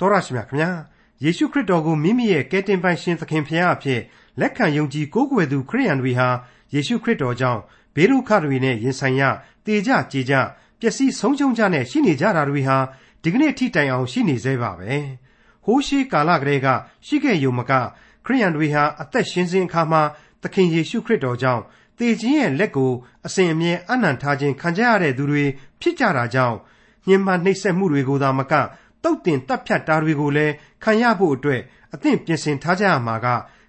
တော်ရရှိမြခင်ဗျာယေရှုခရစ်တော်ကိုမိမိရဲ့ကယ်တင်ပိုင်ရှင်သခင်ဖရာအဖြစ်လက်ခံယုံကြည်ကိုးကွယ်သူခရိယန်တွေဟာယေရှုခရစ်တော်ကြောင့်ဘေးဒုက္ခတွေနဲ့ရင်ဆိုင်ရတေကြကြေကြပျက်စီးဆုံးရှုံးကြနဲ့ရှိနေကြတာတွေဟာဒီကနေ့ထိတိုင်အောင်ရှိနေသေးပါပဲဟိုးရှိကာလကလေးကရှိခဲ့ယုံမကခရိယန်တွေဟာအသက်ရှင်စဉ်အခါမှာသခင်ယေရှုခရစ်တော်ကြောင့်တေခြင်းရဲ့လက်ကိုအစဉ်အမြဲအနံ့ထားခြင်းခံကြရတဲ့သူတွေဖြစ်ကြတာကြောင့်ညှဉ်းပန်းနှိပ်စက်မှုတွေကိုသာမက တုတ်တင်တပ်ဖြတ်တာတွေကိုလည်းခံရဖို့အတွက်အသင့်ပြင်ဆင်ထားကြရမှာက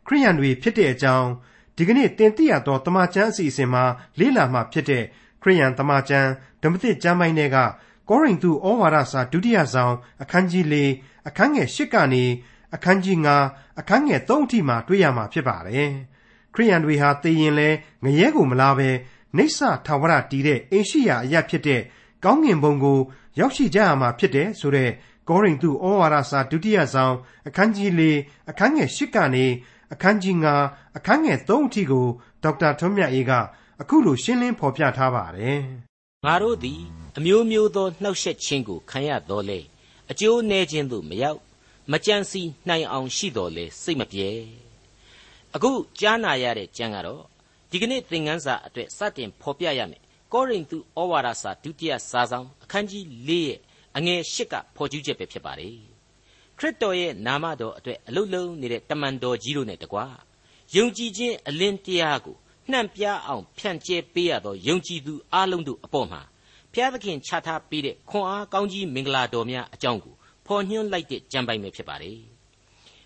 ခရိယန်တွေဖြစ်တဲ့အကြောင်းဒီကနေ့တင်ပြရသောတမန်ကျမ်းအစီအစဉ်မှာလေ့လာမှဖြစ်တဲ့ခရိယန်တမန်ကျမ်းဓမ္မသစ်ကျမ်းပိုင်းတွေကကောရိန္သုဩဝါဒစာဒုတိယဆောင်အခန်းကြီး၄အခန်းငယ်၈ကနေအခန်းကြီး9အခန်းငယ်3အထိမှာတွေ့ရမှာဖြစ်ပါတယ်ခရိယန်တွေဟာသိရင်လဲငရဲကိုမလားပဲနေဆာထာဝရတည်တဲ့အိရှိယာအရဖြစ်တဲ့ကောင်းငင်ဘုံကို ရောက်ရှိကြရမှာဖြစ်တယ်ဆိုတဲ့ ကောရိန္သုဩဝါဒစာဒုတိယဆောင်အခန်းကြီး၄အခန်းငယ်၈ကနေအခန်းကြီး9အခန်းငယ်3အထိကိုဒေါက်တာထွန်းမြတ်အေးကအခုလိုရှင်းလင်းဖော်ပြထားပါတယ်။ငါတို့သည်အမျိုးမျိုးသောနှောက်ယှက်ခြင်းကိုခံရတော်လေအကျိုးနည်းခြင်းသို့မရောက်မကြံစီနိုင်အောင်ရှိတော်လေစိတ်မပြေ။အခုကြားနာရတဲ့ကျမ်းကတော့ဒီကနေ့သင်ခန်းစာအတွက်စတင်ဖော်ပြရမယ်။ကောရိန္သုဩဝါဒစာဒုတိယစာဆောင်အခန်းကြီး၄ရဲ့ အငယ်၈ကဖော်ကျူးချက်ပဲဖြစ်ပါတယ်ခရစ်တော်ရဲ့နာမတော်အတွက်အလုလုံးနေတဲ့တမန်တော်ကြီးတို့နဲ့တကွာယုံကြည်ခြင်းအလင်းတရားကိုနှံ့ပြအောင်ဖြန့်ကျဲပေးရသောယုံကြည်သူအလုံးတို့အပေါ်မှာဘုရားသခင်ချထားပေးတဲ့ခွန်အားကောင်းကြီးမင်္ဂလာတော်များအကြောင်းကိုဖော်ညွှန်းလိုက်တဲ့ကြံပိုင်ပဲဖြစ်ပါတယ်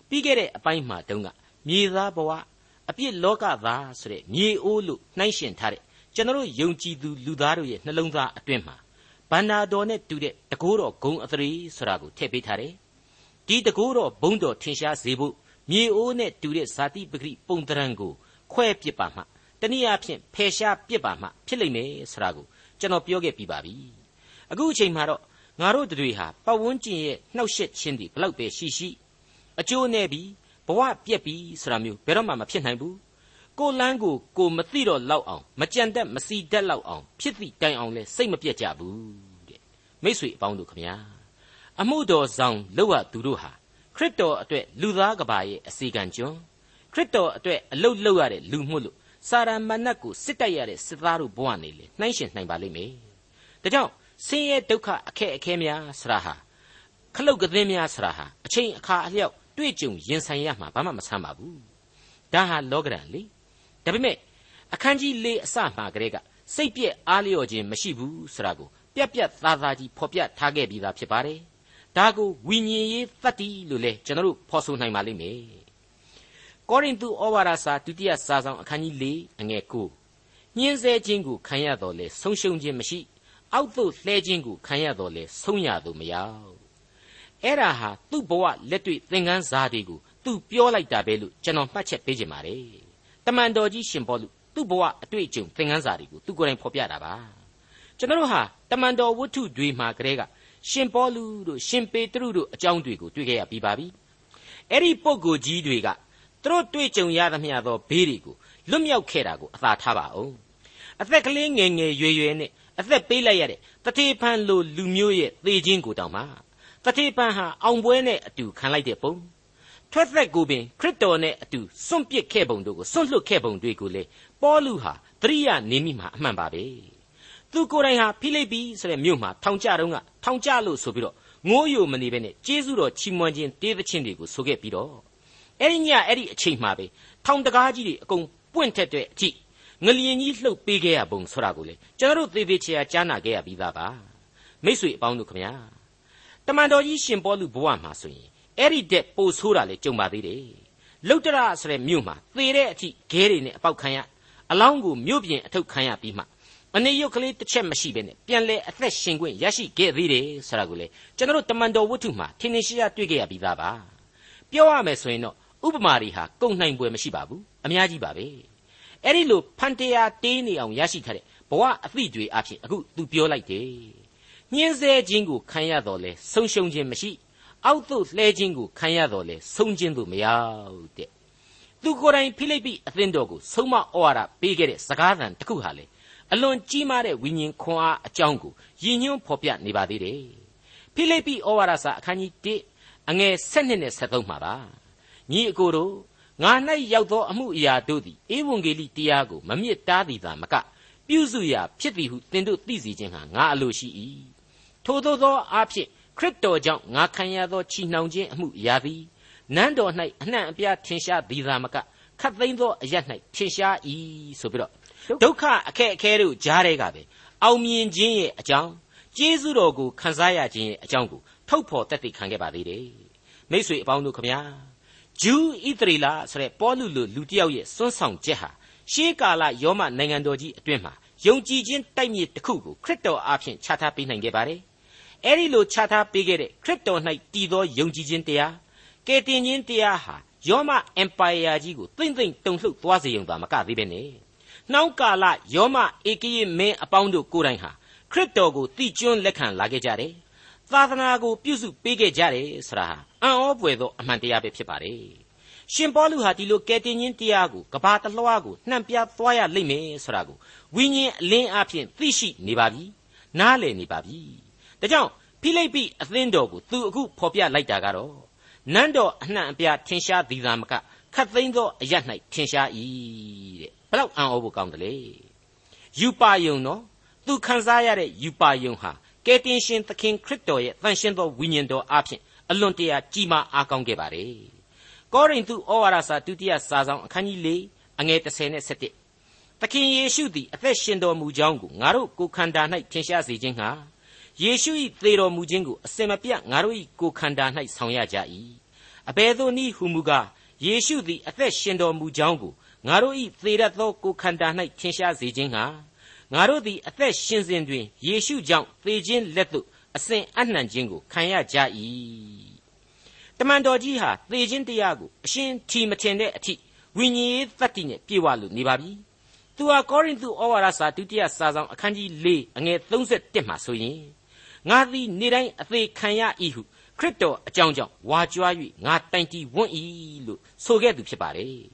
ပြီးခဲ့တဲ့အပိုင်းမှာတုန်းကမြေသားဘဝအပြစ်လောကသားဆိုတဲ့မြေအိုးလို့နှိုင်းရှင်ထားတဲ့ကျွန်တော်ယုံကြည်သူလူသားတို့ရဲ့နှလုံးသားအတွင်းမှာ ဘန္နာတော်နဲ့တူတဲ့တကိုးတော်ဂုံအသရေဆိုတာကိုထည့်ပေးထားတယ်။ဒီတကိုးတော်ဘုံတော်ထင်ရှားစေဖို့မြေအိုးနဲ့တူတဲ့ဇာတိပဂရိပုံတရံကိုခွဲပစ်ပါမှတနည်းအားဖြင့်ဖယ်ရှားပစ်ပါမှဖြစ်လိမ့်မယ်ဆိုတာကိုကျွန်တော်ပြောခဲ့ပြီးပါပြီ။အခုအချိန်မှာတော့ငါတို့တွေဟာပတ်ဝန်းကျင်ရဲ့နှောက်ယှက်ခြင်းတွေဘလောက်ပဲရှိရှိအကျိုးနဲ့ပြီးဘဝပြက်ပြီးဆိုတာမျိုးဘယ်တော့မှမဖြစ်နိုင်ဘူး။ ကိုလန်းကိုကိုမသိတော့လောက်အောင်မကြံတတ်မစီတတ်လောက်အောင်ဖြစ်သည့်တိုင်အောင်လဲစိတ်မပြတ်ကြဘူးမိษွေအပေါင်းတို့ခမညာအမှုတော်ဆောင်လောက်ရသူတို့ဟာခရစ်တော်အတွက်လူသားကဘာရဲ့အစီကံကျွန်းခရစ်တော်အတွက်အလုတ်လောက်ရတဲ့လူမှုလို့စာရမဏတ်ကိုစစ်တိုက်ရတဲ့စစ်သားတို့ဘဝနေလေနှိုင်းရှင်နိုင်ပါလိမ့်မယ်ဒါကြောင့်ဆင်းရဲဒုက္ခအခက်အခဲများဆရာဟာခလုတ်ကသင်းများဆရာဟာအချိန်အခါအလျောက်တွေ့ကြုံရင်ဆိုင်ရမှာဘာမှမဆမ်းပါဘူးဒါဟာလောကရန်လေ ဒါပေမဲ့အခန်းကြီး၄အစမှာကလေးကစိတ်ပြည့်အားလျော့ခြင်းမရှိဘူးဆိုတာကိုပြက်ပြက်သားသားကြီးဖော်ပြထားခဲ့ပြီးသားဖြစ်ပါတယ်။ဒါကိုဝိညာဉ်ရေးသတ္တိလို့လည်းကျွန်တော်တို့ဖော်ဆိုနိုင်ပါလိမ့်မယ်။ကောရိန္သုဩဝါဒစာဒုတိယစာဆောင်အခန်းကြီး၄အငယ်9ညှင်းဆဲခြင်းကိုခံရတော်လဲဆုံးရှုံးခြင်းမရှိအောက်သို့လှဲခြင်းကိုခံရတော်လဲဆုံးရသူမရောက်။အဲ့ဒါဟာသူ့ဘဝလက်တွေ့သင်ခန်းစာတွေကိုသူပြောလိုက်တာပဲလို့ကျွန်တော်မှတ်ချက်ပေးခြင်းပါတယ်။ တမန်တော်ကြီးရှင်ဘောလူသူ့ဘဝအတွေ့အကြုံသင်ခန်းစာတွေကိုသူကိုယ်တိုင်ဖော်ပြတာပါ။ကျွန်တော်တို့ဟာတမန်တော်ဝတ္ထုတွေမှာကလေးကရှင်ပေါလုတို့ရှင်ပေတရုတို့အကြောင်းတွေကိုတွေ့ခဲ့ရပြီးပါပြီအဲ့ဒီပုဂ္ဂိုလ်ကြီးတွေကသူတို့တွေ့ကြုံရသမျှသောဘေးတွေကိုလွတ်မြောက်ခဲ့တာကိုအသာထားပါအောင်အသက်ကလေးငယ်ငယ်ရွယ်ရွယ်နဲ့အသက်ပေးလိုက်ရတဲ့တတိဖန်လိုလူမျိုးရဲ့သေခြင်းကိုတောင်မှတတိဖန်ဟာအောင်ပွဲနဲ့အတူခံလိုက်တဲ့ပုံ ထွက်သက်ကိုပင်ခရစ်တော်နဲ့အတူစွန့်ပစ်ခဲ့ပုံတို့ကိုစွန့်လွတ်ခဲ့ပုံတွေကိုလေပေါလုဟာတရိယာနေမိမှာအမှန်ပါပဲသူကိုယ်တိုင်ဟာဖိလိပ္ပိဆိုတဲ့မြို့မှာထောင်ကြတုန်းကထောင်ကြလို့ဆိုပြီးတော့ငိုးယိုမနေပဲနဲ့ကျေးဇူးတော်ချီးမွမ်းခြင်းတေးသခြင်းတွေကိုဆိုခဲ့ပြီးတော့အဲ့ဒီညအဲ့ဒီအချိန်မှာပဲထောင်တကားကြီးတွေအကုန်ပွင့်ထက်တဲ့အကြည့်ငလျင်ကြီးလှုပ်ပေးခဲ့ရပုံဆိုတာကိုလေကျွန်တော်တို့သေသေးချာကြားနာခဲ့ရပြီးသားပါမိ쇠အပေါင်းတို့ခမညာတမန်တော်ကြီးရှင်ပေါလုဘဝမှာဆိုရင် အဲ့ဒီတဲ့ပိုဆိုးတာလေကြုံပါသေးတယ်လုတ်တရဆိုတဲ့မြို့မှာသေတဲ့အထိခဲတွေနဲ့အပေါက်ခံရအလောင်းကိုမြို့ပြင်အထုတ်ခံရပြီးမှအနေရုပ်ကလေးတစ်ချက်မရှိဘဲနဲ့ပြန်လဲအသက်ရှင်ခွင့်ရရှိခဲ့သေးတယ်ဆိုတာကိုလေကျွန်တော်တို့တမန်တော်ဝတ္ထုမှာထင်ထင်ရှားရှားတွေ့ခဲ့ရပြီးသားပါပြောရမယ်ဆိုရင်တော့ဥပမာတွေဟာကုန်နိုင်ပွဲမရှိပါဘူးအများကြီးပါပဲအဲ့ဒီလိုဖန်တရားတေးနေအောင်ရရှိထားတဲ့ဘဝအသည့်တွေအဖြစ်အခုသူပြောလိုက်တယ်ညှင်းဆဲခြင်းကိုခံရတော့လဲဆုံးရှုံးခြင်းမရှိ အောက်သို့လှဲခြင်းကိုခံရတော့လဲဆုံးခြင်းသို့မရောက်တဲ့သူကိုယ်တိုင်ဖိလိပ္ပိအသင်းတော်ကိုဆုံးမဩဝါဒပေးခဲ့တဲ့စကားသံတစ်ခုဟာလေအလွန်ကြီးမားတဲ့ဝိညာဉ်ခွန်အားအကြောင်းကိုရည်ညွှန်းဖော်ပြနေပါသေးတယ်ဖိလိပ္ပိဩဝါဒစာအခန်းကြီး1အငယ်7နှစ်နဲ့73မှာပါညီအကိုတို့ငါ၌ရောက်သောအမှုအရာတို့သည်ဧဝံဂေလိတရားကိုမမြစ်တားသည်သာမကပြုစုရာဖြစ်သည်ဟုသင်တို့သိစေခြင်းဟာငါအလိုရှိ၏ထိုသောသောအားဖြင့် ခရစ်တော်ကြောင့်ငါခံရသောချီနှောင်ခြင်းအမှုအရာသည်နန်းတော်၌အနှံ့အပြားထင်ရှားသည်သာမကခတ်သိမ်းသောအရ၌ထင်ရှား၏ဆိုပြီးတော့ဒုက္ခအခက်အခဲတို့ကြားထဲကပဲအောင်မြင်ခြင်းရဲ့အကြောင်းကျေးဇူးတော်ကိုခံစားရခြင်းရဲ့အကြောင်းကိုထုတ်ဖော်တက်သိခံခဲ့ပါသေးတယ်မိษွေအပေါင်းတို့ခမညာဂျူးဣသရေလဆိုတဲ့ပေါလုလိုလူတစ်ယောက်ရဲ့စွန့်ဆောင်ချက်ဟာရှေးကာလယောမနိုင်ငံတော်ကြီးအတွင်းမှာယုံကြည်ခြင်းတိုက်မြစ်တစ်ခုကိုခရစ်တော်အားဖြင့်ချထားပေးနိုင်ခဲ့ပါတယ် အဲဒီလိုချထားပေးခဲ့တဲ့ခရစ်တော်၌တည်သောယုံကြည်ခြင်းတရားကယ်တင်ခြင်းတရားဟာယောမအင်ပါယာကြီးကိုသိမ့်သိမ့်တုန်လှုပ်သွားစေုံသာမကသေးပဲနဲ့နှောင်းကာလယောမဧကရေမင်းအပေါင်းတို့ကိုယ်တိုင်ဟာခရစ်တော်ကိုတိကျွန်းလက်ခံလာခဲ့ကြတယ်သာသနာကိုပြုစုပေးခဲ့ကြတယ်ဆိုတာဟာအံ့ဩဖွယ်သောအမှန်တရားပဲဖြစ်ပါတယ်ရှင်ပေါလုဟာဒီလိုကယ်တင်ခြင်းတရားကိုကဘာတလွှားကိုနှံ့ပြသွားရလိမ့်မယ်ဆိုတာကိုဝိညာဉ်အလင်းအဖြစ်သိရှိနေပါပြီနားလည်နေပါပြီ ဒါကြောင့်ဖိလိပ္ပိအသင်းတော်ကိုသူအခုဖော်ပြလိုက်တာကတော့နန်းတော်အနှံ့အပြားထင်ရှားသည်သာမကခတ်သိမ်းသောအရ၌ထင်ရှား၏တဲ့ဘလောက်အံ့ဩဖို့ကောင်းတယ်လေယူပါယုံနော်သူခံစားရတဲ့ယူပါယုံဟာကယ်တင်ရှင်သခင်ခရစ်တော်ရဲ့တန်ရှင်းသောဝိညာဉ်တော်အားဖြင့်အလွန်တရာကြီးမားအားကောင်းခဲ့ပါတယ်ကောရိန္သုဩဝါဒစာဒုတိယစာဆောင်အခန်းကြီး၄အငယ်30နဲ့17သခင်ယေရှုသည်အသက်ရှင်တော်မူကြောင်းကိုငါတို့ကိုယ်ခန္ဓာ၌ထင်ရှားစေခြင်းဟာ ယေရှု၏သေတော်မူခြင်းကိုအစင်မပြတ်ငါတို့၏ကိုယ်ခန္ဓာ၌ဆောင်ရကြ၏အဘယ်သို့နည်းဟုမူကားယေရှုသည်အသက်ရှင်တော်မူကြောင်းကိုငါတို့၏သေရသောကိုယ်ခန္ဓာ၌ထင်ရှားစေခြင်းဟာငါတို့သည်အသက်ရှင်စဉ်တွင်ယေရှုကြောင့်သေခြင်းလက်သို့အစဉ်အနှံ့ခြင်းကိုခံရကြ၏တမန်တော်ကြီးဟာသေခြင်းတရားကိုအရှင်ထီမထင်တဲ့အထိဝိညာဉ်ရေးသတ္တိနဲ့ပြေဝလို့နေပါပြီသူဟာကောရိန္သုဩဝါဒစာဒုတိယစာဆောင်အခန်းကြီး၄အငယ်31မှာဆိုရင် ငါသည်နေ့တိုင်းအသေးခံရ၏ဟုခရစ်တော်အကြောင်းကြောင့်ဝါကြွား၍ငါတိုင်တီဝွင့်၏လို့ဆိုခဲ့သူဖြစ်ပါတယ်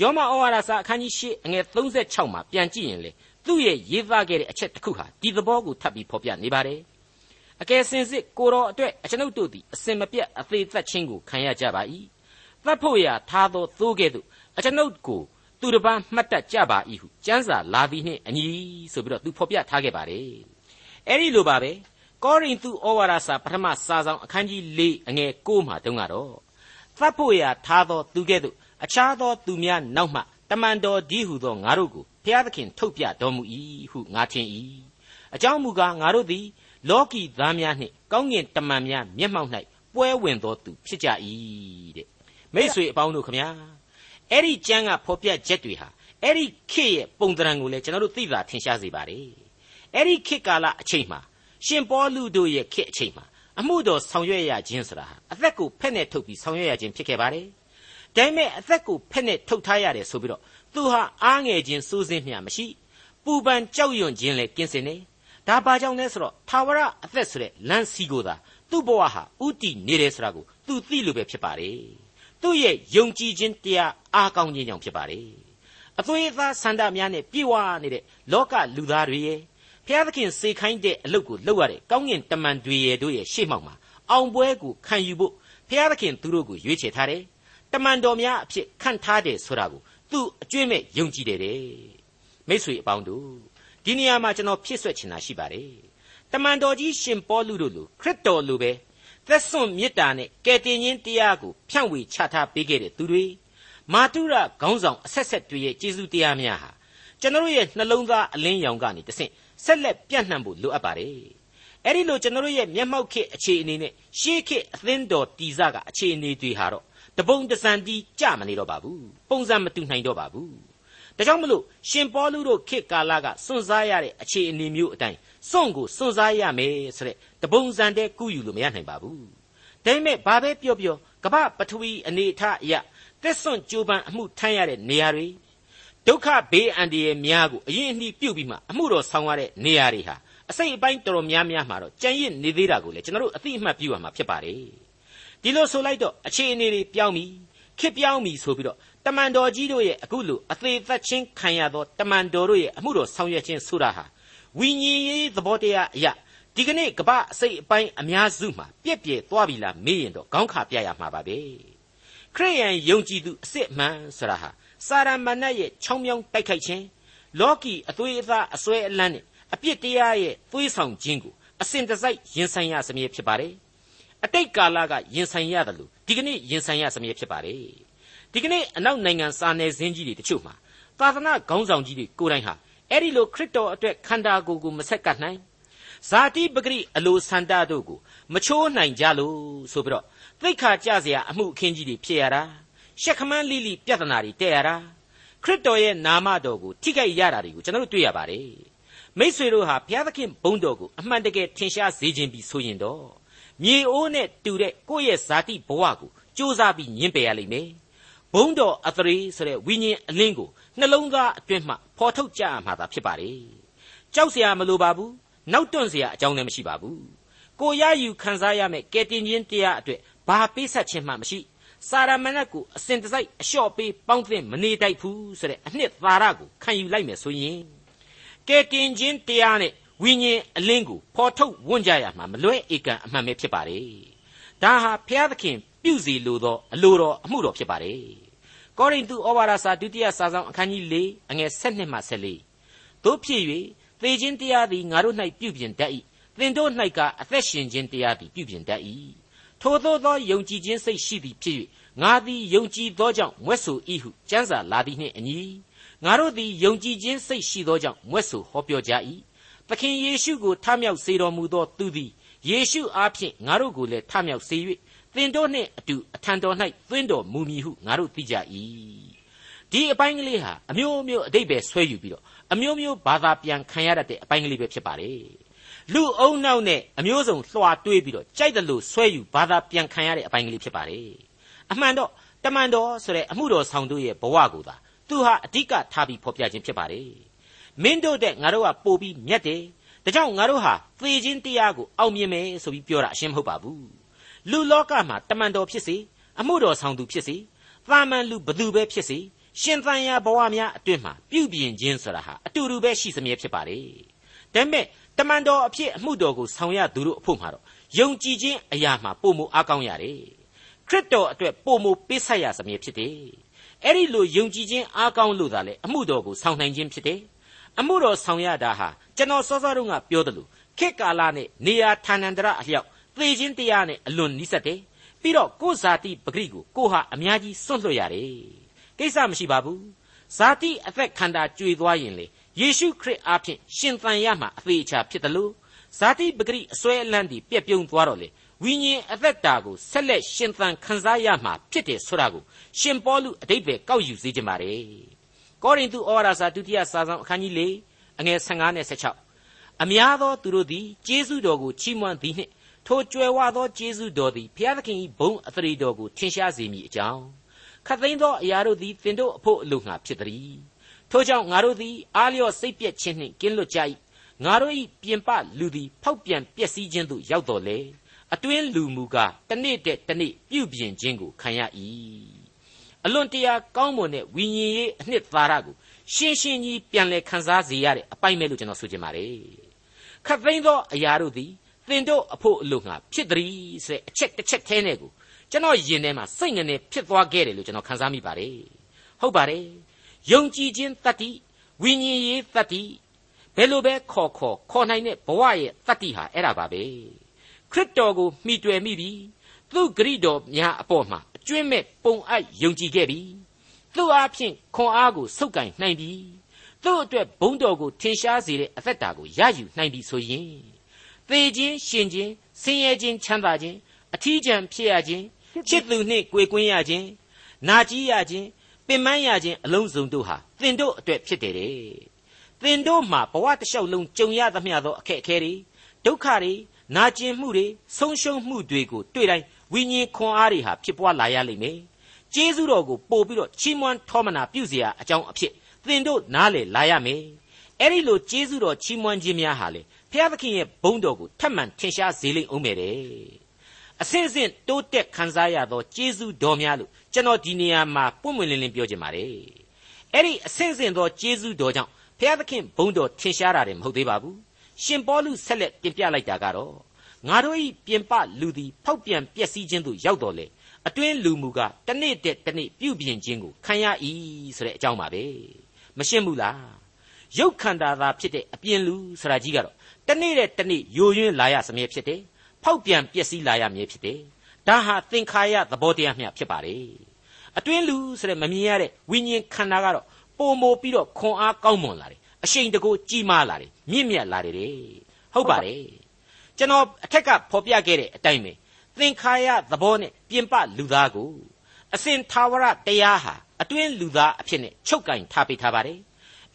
ယောမဩဝါဒစာအခန်းကြီး၈အငယ်36မှာပြန်ကြည့်ရင်လေသူ့ရဲ့ရေးသားခဲ့တဲ့အချက်တစ်ခုဟာဒီသဘောကိုထပ်ပြီးဖော်ပြနေပါတယ်အကယ်စင်စစ်ကိုတော်အတွက်အကျွန်ုပ်တို့သည်အစင်မပြတ်အသေးသက်ခြင်းကိုခံရကြပါ၏သတ်ဖို့ရာထားသောသိုးကဲ့သို့အကျွန်ုပ်ကိုသူတစ်ပါးမှတ်တတ်ကြပါ၏ဟုကျမ်းစာလာသည်နှင့်အညီဆိုပြီးတော့သူဖော်ပြထားခဲ့ပါတယ်အဲ့ဒီလိုပါပဲ ကောရိန္သုဩဝါဒစာပထမစာဆောင်အခန်းကြီး၄အငယ်၉မှာတုန်းကတော့သတ်ဖို့ရာထားသောသူကဲ့သို့အခြားသောသူများနောက်မှတမန်တော်ဒီဟုသောငါတို့ကိုဘုရားသခင်ထုတ်ပြတော်မူ၏ဟုငါထင်၏အကြောင်းမူကားငါတို့သည်လောကီသားများနှင့်ကောင်းကင်တမန်များမျက်မှောက်၌ပွဲဝင်သောသူဖြစ်ကြ၏တဲ့မိษွေအပေါင်းတို့ခမညာအဲ့ဒီကျမ်းကဖော်ပြချက်တွေဟာအဲ့ဒီခေတ်ရဲ့ပုံသဏ္ဍာန်ကိုလည်းကျွန်တော်တို့သိသာထင်ရှားစေပါတယ်အဲ့ဒီခေတ်ကာလအချိန်မှာ ရှင်ပေါလုတို့ရဲ့ခေတ်အချိန်မှာအမှုတော်ဆောင်ရွက်ရခြင်းဆိုတာဟာအသက်ကိုဖက်နဲ့ထုတ်ပြီးဆောင်ရွက်ရခြင်းဖြစ်ခဲ့ပါတယ်ဒါပေမဲ့အသက်ကိုဖက်နဲ့ထုတ်ထားရတယ်ဆိုပြီးတော့သူဟာအားငယ်ခြင်းစိုးစင်းမျှမရှိပူပန်ကြောက်ရွံ့ခြင်းလည်းကင်းစင်နေဒါဘာကြောင့်လဲဆိုတော့သာဝရအသက်ဆိုတဲ့လမ်းစီကိုသာသူ့ဘဝဟာဥတီနေတယ်ဆိုတာကိုသူသိလို့ပဲဖြစ်ပါတယ်သူ့ရဲ့ယုံကြည်ခြင်းတရားအားကောင်းခြင်းကြောင့်ဖြစ်ပါတယ်အသွေးအသားဆန္ဒများနဲ့ပြည့်ဝနေတဲ့လောကလူသားတွေရဲ့ ဖျားသခင်စေခိုင်းတဲ့အလုပ်ကိုလုပ်ရတဲ့ကောင်းကင်တမန်တွေရဲ့တို့ရဲ့ရှေ့မှောက်မှာအောင်ပွဲကိုခံယူဖို့ဖျားသခင်သူတို့ကိုရွေးချယ်ထားတယ်တမန်တော်များအဖြစ်ခန့်ထားတယ်ဆိုတာကိုသူအကျွင့်မဲ့ယုံကြည်တယ်တဲ့မိษွေအပေါင်းတို့ဒီနေရာမှာကျွန်တော်ဖြစ်ဆွက်ချင်တာရှိပါတယ်တမန်တော်ကြီးရှင်ပေါလုတို့လိုခရစ်တော်လိုပဲသက်စွန့်မေတ္တာနဲ့ကယ်တင်ခြင်းတရားကိုဖြန့်ဝေချထားပေးခဲ့တဲ့သူတွေမာတုရခေါင်းဆောင်အဆက်ဆက်တွေရဲ့ကျေးဇူးတရားများဟာကျွန်တော်ရဲ့နှလုံးသားအလင်းရောင်ကနေတဆင့် ဆက်လက်ပြန့်နှံ့ဖို့လိုအပ်ပါတယ်အဲ့ဒီလိုကျွန်တော်ရဲ့မျက်မှောက်ခေအခြေအနေနဲ့ရှေးခေအသင်းတော်တီစကအခြေအနေတွေဟာတော့တပုံတစံတီကြမနေတော့ပါဘူးပုံစံမတူနိုင်တော့ပါဘူးဒါကြောင့်မလို့ရှင်ပေါလုတို့ခေတ်ကာလကစွန့်စားရတဲ့အခြေအနေမျိုးအတိုင်းစွန့်ကိုစွန့်စားရမယ်ဆိုတဲ့တပုံစံတဲ့ကုယူလို့မရနိုင်ပါဘူးဒါပေမဲ့ဘာပဲပြောပြောကမ္ဘာပထဝီအနေအထားအရသက်စွန့်ကြိုးပမ်းအမှုထမ်းရတဲ့နေရာတွေ ဒုက္ခဘေးအန္တရာယ်များကိုအရင်အနှီးပြုတ်ပြီးမှအမှုတော်ဆောင်ရတဲ့နေရာတွေဟာအစိတ်အပိုင်းတော်တော်များများမှာတော့ကြံရစ်နေသေးတာကိုလည်းကျွန်တော်တို့အသိအမှတ်ပြုရမှာဖြစ်ပါတယ်ဒီလိုဆိုလိုက်တော့အခြေအနေတွေပြောင်းပြီခေပြောင်းပြီဆိုပြီးတော့တမန်တော်ကြီးတို့ရဲ့အခုလိုအသေးသက်ချင်းခံရသောတမန်တော်တို့ရဲ့အမှုတော်ဆောင်ရွက်ခြင်းဆိုတာဟာဝိညာဉ်ရေးသဘောတရားအရာဒီကနေ့ကပအစိတ်အပိုင်းအများစုမှာပြက်ပြဲသွားပြီလားမေးရင်တော့ခေါင်းခါပြရမှာပါပဲခရိယန်ယုံကြည်သူအစ်စ်မှန်ဆိုတာဟာ စာရမဏေရဲ့ချောင်းမြောင်းတိုက်ခိုက်ခြင်းလောကီအသွေးအသားအစွဲအလန်းနဲ့အပြစ်တရားရဲ့သွေးဆောင်ခြင်းကိုအစဉ်တစိုက်ရင်ဆိုင်ရစမြဲဖြစ်ပါတယ်အတိတ်ကာလကရင်ဆိုင်ရတယ်လို့ဒီကနေ့ရင်ဆိုင်ရစမြဲဖြစ်ပါတယ်ဒီကနေ့အနောက်နိုင်ငံစာနယ်ဇင်းကြီးတွေတချို့မှာသာသနာခေါင်းဆောင်ကြီးတွေကိုယ်တိုင်ဟာအဲ့ဒီလိုခရစ်တော်အတွက်ခန္ဓာကိုယ်ကိုမဆက်ကပ်နိုင်ဇာတိပဂရိအလိုဆန္ဒတို့ကိုမချိုးနိုင်ကြလို့ဆိုပြီးတော့သိခါကြเสียအမှုအခင်းကြီးတွေဖြစ်ရတာ ရှက်ခမန်းလိလိပြဿနာတွေတည်ရတာခရစ်တော်ရဲ့နာမတော်ကိုထိခိုက်ရတာတွေကိုကျွန်တော်တို့တွေ့ရပါတယ်မိษွေတို့ဟာဘုရားသခင်ဘုန်းတော်ကိုအမှန်တကယ်ထင်ရှားစေခြင်းပြီးဆိုရင်တော့မြေအိုးနဲ့တူတဲ့ကိုယ့်ရဲ့ဇာတိဘဝကိုစူးစမ်းပြီးညှင်းပယ်ရလိမ့်မယ်ဘုန်းတော်အသရေဆိုတဲ့ဝိညာဉ်အလင်းကိုနှလုံးသားအတွင်းမှဖော်ထုတ်ကြရမှာသာဖြစ်ပါလေကြောက်စရာမလိုပါဘူးနောက်တွန့်စရာအကြောင်းလည်းမရှိပါဘူးကိုရယူခံစားရမယ့်ကယ်တင်ခြင်းတရားအတွက်ဘာပေးဆက်ခြင်းမှမရှိ စာရမဏတ်ကိုအစဉ်တစိုက်အလျှော့ပေးပေါင်းသင့်မနေတိုက်ဘူးဆိုတဲ့အနှစ်သာရကိုခံယူလိုက်မယ်ဆိုရင်ကဲတင်ခြင်းတရားနဲ့ဝိညာဉ်အလင်းကိုဖော်ထုတ်ဝန်းကြရမှာမလွဲဧကန်အမှန်ပဲဖြစ်ပါတယ်ဒါဟာဘုရားသခင်ပြုစီလိုသောအလိုတော်အမှုတော်ဖြစ်ပါတယ်ကောရိန္သုဩဝါဒစာဒုတိယစာဆောင်အခန်းကြီး၄အငယ်၁၂မှ၁၄တို့ဖြစ်၍သေခြင်းတရားသည်ငါတို့၌ပြုပြင်တတ်၏သင်တို့၌ကအသက်ရှင်ခြင်းတရားသည်ပြုပြင်တတ်၏ ထိုသို့သောယုံကြည်ခြင်းစိတ်ရှိသည်ဖြစ်၍ငါသည်ယုံကြည်သောကြောင့်မွဲ့ဆို၏ဟုကျမ်းစာလာသည်နှင့်အညီငါတို့သည်ယုံကြည်ခြင်းစိတ်ရှိသောကြောင့်မွဲ့ဆိုဟောပြောကြ၏သခင်ယေရှုကိုထမြောက်စေတော်မူသောသူသည်ယေရှုအားဖြင့်ငါတို့ကိုလည်းထမြောက်စေ၍သင်တို့နှင့်အတူအထံတော်၌သွင်းတော်မူမည်ဟုငါတို့သိကြ၏ဒီအပိုင်းကလေးဟာအမျိုးမျိုးအတိတ်ပဲဆွဲယူပြီးတော့အမျိုးမျိုးဘာသာပြန်ခံရတတ်တဲ့အပိုင်းကလေးပဲဖြစ်ပါတယ် လူအုံနောက်နဲ့အမျိုးစုံလွှာတွေးပြီးတော့ကြိုက်တယ်လို့ဆွဲယူဘာသာပြန်ခံရတဲ့အပိုင်းကလေးဖြစ်ပါတယ်အမှန်တော့တမန်တော်ဆိုတဲ့အမှုတော်ဆောင်တို့ရဲ့ဘဝကိုသာသူဟာအဓိကထားပြီးဖော်ပြခြင်းဖြစ်ပါတယ်မင်းတို့တဲ့ငါတို့ကပို့ပြီးမြတ်တယ်ဒါကြောင့်ငါတို့ဟာသေခြင်းတရားကိုအောင်မြင်မယ်ဆိုပြီးပြောတာအရှင်းမဟုတ်ပါဘူးလူလောကမှာတမန်တော်ဖြစ်စေအမှုတော်ဆောင်သူဖြစ်စေသာမန်လူဘသူပဲဖြစ်စေရှင်သန်ရာဘဝများအတွင်းမှာပြုပြင်ခြင်းဆိုတာဟာအတူတူပဲရှိစမြဲဖြစ်ပါတယ်ဒါပေမဲ့ တမန်တော်အဖြစ်အမှုတော်ကိုဆောင်ရသူတို့အဖို့မှာတော့ယုံကြည်ခြင်းအရာမှာပုံမအားကောင်းရတယ်ခရစ်တော်အတွက်ပုံမပေးဆက်ရစမြဲဖြစ်တယ်အဲ့ဒီလိုယုံကြည်ခြင်းအားကောင်းလို့သာလေအမှုတော်ကိုဆောင်နိုင်ခြင်းဖြစ်တယ်အမှုတော်ဆောင်ရတာဟာကျွန်တော်စောစောတုန်းကပြောတယ်လို့ခေတ်ကာလနဲ့နေရာဌာနန္တရအလျောက်သေခြင်းတရားနဲ့အလွန်နီးစပ်တယ်ပြီးတော့ကိုယ်ဇာတိပဂရိကိုကိုဟာအများကြီးစွန့်လွတ်ရတယ်ကိစ္စမရှိပါဘူးဇာတိအသက်ခန္ဓာကြွေသွားရင်လေ ယေရှုခရစ်အားဖြင့်ရှင်သန်ရမှာအသေးအချာဖြစ်တယ်လို့ဇာတိပဂရိအစွဲအလန်းဒီပြက်ပြုံးသွားတော့လေဝိညာဉ်အသက်တာကိုဆက်လက်ရှင်သန်ခံစားရမှာဖြစ်တယ်ဆိုတာကိုရှင်ပေါလုအတိတ်ပဲကောက်ယူစေခြင်းပါတယ်ကောရိန္သုဩဝါဒစာဒုတိယစာဆောင်အခန်းကြီး၄အငယ်15နဲ့16အများသောသူတို့သည်ကျေးဇူးတော်ကိုချီးမွမ်းသည်နှင့်ထိုကြွယ်ဝသောကျေးဇူးတော်သည်ဘုရားသခင်၏ဘုန်းအသရေတော်ကိုထင်ရှားစေမည်အကြောင်းခတ်သိမ်းသောအရာတို့သည်သင်တို့အဖို့အလို့ငှာဖြစ်သည် ထို့ကြောင့်ငါတို့သည်အားလျော့စိတ်ပြည့်ခြင်းနှင့်ကင်းလွတ်ကြ၏ငါတို့၏ပြင်ပလူသည်ဖောက်ပြန်ပျက်စီးခြင်းသို့ရောက်တော်လေအတွင်းလူမူကားတနေ့တည်းတနေ့ပြုပြင်ခြင်းကိုခံရ၏အလွန်တရာကောင်းမွန်တဲ့ဝိညာဉ်ရေးအနှစ်သာရကိုရှင်းရှင်းကြီးပြန်လည်ခံစားစေရတဲ့အပိုင်မဲ့လို့ကျွန်တော်ဆိုချင်ပါတယ်ခတ်သိမ်းသောအရာတို့သည်သင်တို့အဖို့အလို့ငါဖြစ်သည်ဆိုတဲ့အချက်တစ်ချက်သေးနဲ့ကိုကျွန်တော်ယင်ထဲမှာစိတ်ငနေဖြစ်သွားခဲ့တယ်လို့ကျွန်တော်ခံစားမိပါတယ်ဟုတ်ပါတယ် ယုံကြည်ခြင်းတတ္တိဝိညာဉ်ရေးတတ္တိဘယ်လိုပဲခေါ်ခေါ်ခေါ်နိုင်တဲ့ဘဝရဲ့တတ္တိဟာအဲ့ဒါပါပဲခရစ်တော်ကိုမှီတွယ်မိပြီသူ့ဂရိတော်များအပေါ်မှာအကျွင့်မဲ့ပုံအပ်ယုံကြည်ခဲ့ပြီသူ့အားဖြင့်ခွန်အားကိုစုပ်ကင်နိုင်ပြီသူ့အတွက်ဘုန်းတော်ကိုထင်ရှားစေတဲ့အသက်တာကိုရယူနိုင်ပြီဆိုရင်သေခြင်းရှင်ခြင်းဆင်းရဲခြင်းချမ်းသာခြင်းအထီးကျန်ဖြစ်ရခြင်းချစ်သူနှင့်ကြွေကွင်းရခြင်းနာကြီးရခြင်း ပင်ပန်းရခြင်းအလုံးစုံတို့ဟာသင်တို့အတွက်ဖြစ်တယ်တဲ့သင်တို့မှာဘဝတစ်လျှောက်လုံးကြုံရသမျှသောအခက်အခဲတွေဒုက္ခတွေနာကျင်မှုတွေဆုံးရှုံးမှုတွေကိုတွေ့တိုင်းဝိညာဉ်ခွန်အားတွေဟာဖြစ်ပွားလာရလိမ့်မယ်ကျေးဇူးတော်ကိုပို့ပြီးတော့ချီးမွမ်းထောမနာပြုเสียအကြောင်းအဖြစ်သင်တို့နားလေလာရမယ်အဲ့ဒီလိုကျေးဇူးတော်ချီးမွမ်းခြင်းများဟာလေဘုရားသခင်ရဲ့ဘုန်းတော်ကိုထပ်မံထင်ရှားစေလိမ့်အောင်မယ်တဲ့အစဉ်စဉ်တိုးတက်ခံစားရသောကျေးဇူးတော်များလို့ ကျွန်တော်ဒီနေရာမှာပွင့်ပွင့်လင်းလင်းပြောချင်ပါတယ်အဲ့ဒီအစဉ်စဉ်သောကျေးဇူးတော်ကြောင့်ဘုရားသခင်ဘုန်းတော်ထင်ရှားတာတယ်မဟုတ်သေးပါဘူးရှင်ပေါလုဆက်လက်တင်ပြလိုက်တာကတော့ငါတို့ဤပြင်ပလူသည်ဖောက်ပြန်ပျက်စီးခြင်းသို့ရောက်တော်လေအတွင်းလူမူကတနေ့တည်းတနေ့ပြုပြင်ခြင်းကိုခံရ၏ဆိုတဲ့အကြောင်းပါပဲမရှင်းဘူးလားရုပ်ခန္ဓာသာဖြစ်တဲ့အပြင်လူဆိုတာကြီးကတော့တနေ့တည်းတနေ့ယိုယွင်းလာရစမြဲဖြစ်တယ်ဖောက်ပြန်ပျက်စီးလာရမည်ဖြစ်တယ် ဒါဟာသင်္ခါရသဘောတရားမျှဖြစ်ပါတယ်အတွင်းလူဆိုတဲ့မမြင်ရတဲ့ဝိညာဉ်ခန္ဓာကတော့ပုံမိုပြီးတော့ခွန်အားကောင်းမွန်လာတယ်အရှိန်တကိုကြီးမားလာတယ်မြင့်မြတ်လာတယ်ဟုတ်ပါတယ်ကျွန်တော်အထက်ကဖော်ပြခဲ့တဲ့အတိုင်းပဲသင်္ခါရသဘောနဲ့ပြင်ပလူသားကိုအစဉ်သာဝရတရားဟာအတွင်းလူသားအဖြစ်နဲ့ချုပ်ကင်ထားပေးထားပါတယ်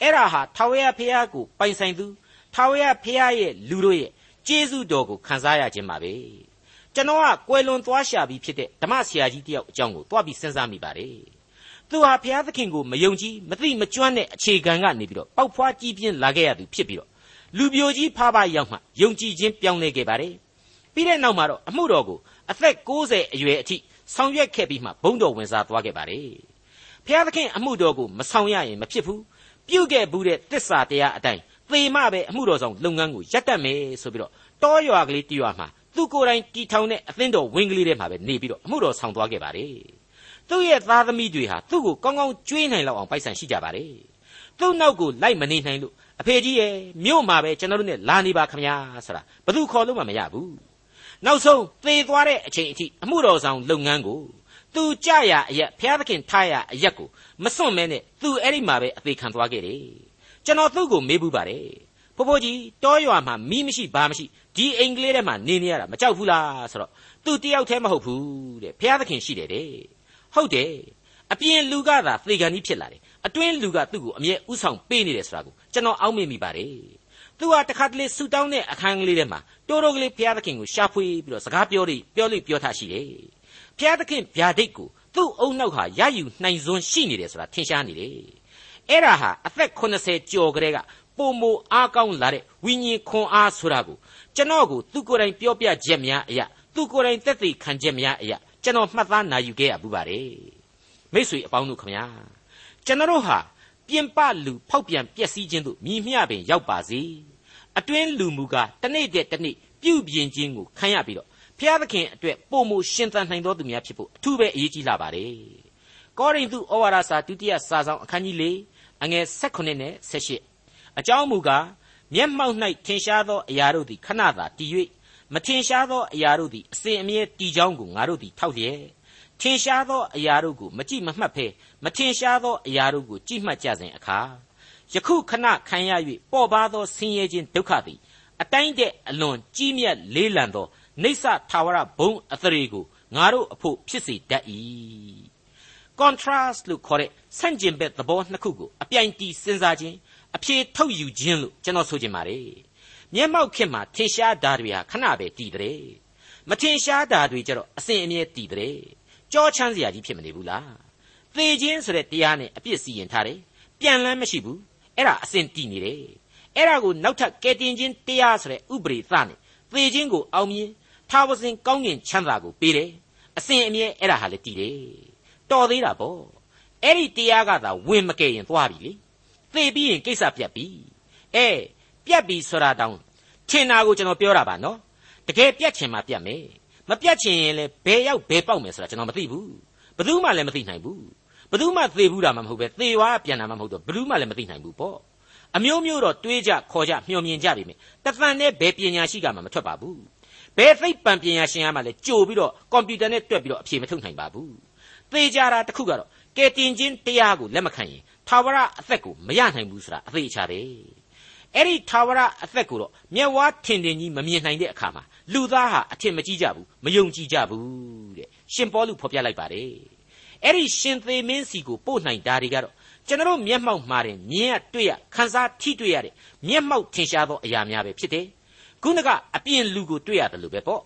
အဲ့ဒါဟာထာဝရဘုရားကိုပိုင်ဆိုင်သူထာဝရဘုရားရဲ့လူတို့ရဲ့ကျေးဇူးတော်ကိုခံစားရခြင်းပါပဲ ကျွန်တော်ကကွယ်လွန်သွားရှာပြီးဖြစ်တဲ့ဓမ္မဆရာကြီးတယောက်အကြောင်းကိုတွားပြီးစဉ်းစားမိပါတယ်သူဟာဘုရားသခင်ကိုမယုံကြည်မသိမကျွမ်းတဲ့အခြေခံကနေပြီးတော့ပေါက်ဖွားကြီးပြင်းလာခဲ့ရသူဖြစ်ပြီးတော့လူပြိုကြီးဖားဖားရောက်မှယုံကြည်ခြင်းပြောင်းလဲခဲ့ပါတယ်ပြီးတဲ့နောက်မှာတော့အမှုတော်ကိုအသက်60အရွယ်အထိဆောင်ရွက်ခဲ့ပြီးမှဘုန်းတော်ဝင်စားသွားခဲ့ပါတယ်ဘုရားသခင်အမှုတော်ကိုမဆောင်ရရင်မဖြစ်ဘူးပြုတ်ခဲ့ဘူးတဲ့တစ္ဆာတရားအတိုင်းသေမပဲအမှုတော်ဆောင်လုပ်ငန်းကိုရပ်တန့်မယ်ဆိုပြီးတော့တောရွာကလေးတရွာမှာ သူကိုယ်တိုင်တီထောင်တဲ့အသင်းတော်ဝင်းကလေးထဲမှာပဲနေပြီးတော့အမှုတော်ဆောင်သွားခဲ့ပါတယ်သူ့ရဲ့သားသမီးတွေဟာသူ့ကိုကောင်းကောင်းကြွေးနိုင်လောက်အောင်ပိုက်ဆံရှိကြပါတယ်သူ့နောက်ကိုလိုက်မနေနိုင်လို့အဖေကြီးရဲ့မြို့မှာပဲကျွန်တော်တို့နဲ့လာနေပါခမညာဆိုတာဘယ်သူခေါ်လို့မှမရဘူးနောက်ဆုံးသေသွားတဲ့အချိန်အထိအမှုတော်ဆောင်လုပ်ငန်းကိုသူကြရအရက်ဘုရားသခင်ထားရအရက်ကိုမစွန့်မဲနဲ့သူအဲ့ဒီမှာပဲအသေးခံသွားခဲ့တယ်ကျွန်တော်သူ့ကိုမေးဘူးပါတယ်ဖိုးဖိုးကြီးတောရွာမှာမီးမရှိဘာမရှိ ဒီအိမ်ကလေးထဲမှာနေနေရတာမကြောက်ဘူးလားဆိုတော့သူတယောက်တည်းမဟုတ်ဘူးတဲ့ဘုရားသခင်ရှိတယ်တဲ့ဟုတ်တယ်အပြင်လူကသာသေကန်ကြီးဖြစ်လာတယ်အတွင်းလူကသူ့ကိုအမြဲဥဆောင်ပေးနေတယ်ဆိုတာကိုကျွန်တော်အောက်မေ့မိပါတယ်သူဟာတခါတလေဆူတောင်းတဲ့အခန်းကလေးထဲမှာတိုးတိုးကလေးဘုရားသခင်ကိုရှာဖွေပြီးတော့စကားပြောလို့ပြောလို့ပြောထားရှိတယ်ဘုရားသခင်ဗျာဒိတ်ကိုသူ့အုံနောက်ဟာရယူနိုင်စွန်းရှိနေတယ်ဆိုတာထင်ရှားနေတယ်အဲ့ဒါဟာအသက်80ကျော်ကလေးကပုံမအားကောင်းလာတဲ့ဝိညာဉ်ခွန်အားဆိုတာကို ကျွန်တော်ကိုသူကိုယ်တိုင်ပြောပြချက်များအရာသူကိုယ်တိုင်သက်သေခံချက်များအရာကျွန်တော်မှတ်သားနိုင်ယူခဲ့ရဘူးပါတယ်မိษွေအပေါင်းတို့ခမညာကျွန်တော်ဟာပြင်ပလူဖောက်ပြန်ပျက်စီးခြင်းတို့မြည်မျှပင်ရောက်ပါစေအတွင်းလူမူကားတနေ့တည်းတနေ့ပြုပြင်ခြင်းကိုခံရပြီးတော့ဖျားသခင်အတွက်ပုံမရှင်သန်နိုင်တော်သူများဖြစ်ဖို့အထူးပဲအရေးကြီးလာပါတယ်ကောရိန္သုဩဝါဒစာဒုတိယစာဆောင်အခန်းကြီး၄အငယ်16နဲ့18အကြောင်းမူကား မျက်မှောက်၌ထင်ရှားသောအရာတို့သည်ခဏသာတည်၍မထင်ရှားသောအရာတို့သည်အစဉ်အမြဲတည်ကြောင်းကိုငါတို့သည်ထောက်လျက်ထင်ရှားသောအရာတို့ကိုမကြည့်မမှတ်ဖဲမထင်ရှားသောအရာတို့ကိုကြည့်မှတ်ကြစဉ်အခါယခုခဏခံရ၍ပေါ်ပါသောဆင်းရဲခြင်းဒုက္ခသည်အတိုင်းတဲ့အလွန်ကြီးမြတ်လေးလံသောနေဆထာဝရဘုံအသရေကိုငါတို့အဖို့ဖြစ်စေတတ်၏ contrast လို့ခေါ်တဲ့ဆန့်ကျင်ဘက်သဘောနှစ်ခုကိုအပြိုင်တီးစဉ်းစားခြင်း အဖြေထုတ်ယူခြင်းလို့ကျွန်တော်ဆိုချင်ပါတယ်မျက်မှောက်ခေတ်မှာထင်ရှားတာတွေဟာခဏပဲတည်တဲ့မထင်ရှားတာတွေကြတော့အစဉ်အမြဲတည်တဲ့ကြောချမ်းစရာကြီးဖြစ်မနေဘူးလားသေခြင်းဆိုတဲ့တရားနဲ့အပြစ်စီရင်ထားတယ်ပြန်လန်းမရှိဘူးအဲ့ဒါအစဉ်တည်နေတယ်အဲ့ဒါကိုနောက်ထပ်ကဲတင်ခြင်းတရားဆိုတဲ့ဥပရိသနဲ့သေခြင်းကိုအောင်မြင်ထာဝစဉ်ကောင်းကင်ချမ်းသာကိုပေးတယ်အစဉ်အမြဲအဲ့ဒါဟာလည်းတည်တယ်တော်သေးတာပေါ့အဲ့ဒီတရားကသာဝင်မကယ်ရင်သွားပြီလေ သေပြီးရင်ကိစ္စပြတ်ပြီအဲပြတ်ပြီဆိုတာတောင်ထင်တာကိုကျွန်တော်ပြောတာပါနော်တကယ်ပြတ်ချင်မှပြတ်မယ်မပြတ်ချင်ရင်လည်းဘယ်ရောက်ဘယ်ပေါက်မယ်ဆိုတာကျွန်တော်မသိဘူးဘယ်သူမှလည်းမသိနိုင်ဘူးဘယ်သူမှသေဘူးတာမှမဟုတ်ပဲသေသွားပြန်တာမှမဟုတ်တော့ဘယ်သူမှလည်းမသိနိုင်ဘူးပေါ့အမျိုးမျိုးတော့တွေးကြခေါ်ကြမျှော်မြင်ကြပြီမယ်တသန်နဲ့ဘယ်ပညာရှိကမှမထွက်ပါဘူးဘယ်သိပ္ပံပညာရှင်ကမှလည်းကြိုပြီးတော့ကွန်ပျူတာနဲ့တွက်ပြီးတော့အဖြေမထုတ်နိုင်ပါဘူးသေကြတာတခုကတော့ကဲတင်ချင်းတရားကိုလက်မခံရင် ထာဝရအသက်ကိုမရနိုင်ဘူးဆိုတာအသေးချာတယ်အဲ့ဒီထာဝရအသက်ကိုတော့မျက်ဝါးထင်ထင်ကြီးမမြင်နိုင်တဲ့အခါမှာလူသားဟာအထင်မကြီးကြဘူးမယုံကြည်ကြဘူးတဲ့ရှင်ပေါလုဖော်ပြလိုက်ပါတယ်အဲ့ဒီရှင်သေမင်းစီကိုပို့နိုင်တာတွေကတော့ကျွန်တော်မျက်မှောက်မှာတင်မြင်ရတွေ့ရခန်းစားထိတွေ့ရတဲ့မျက်မှောက်ထင်ရှားသောအရာများပဲဖြစ်တယ်ခုနကအပြင်လူကိုတွေ့ရတယ်လို့ပဲပေါ့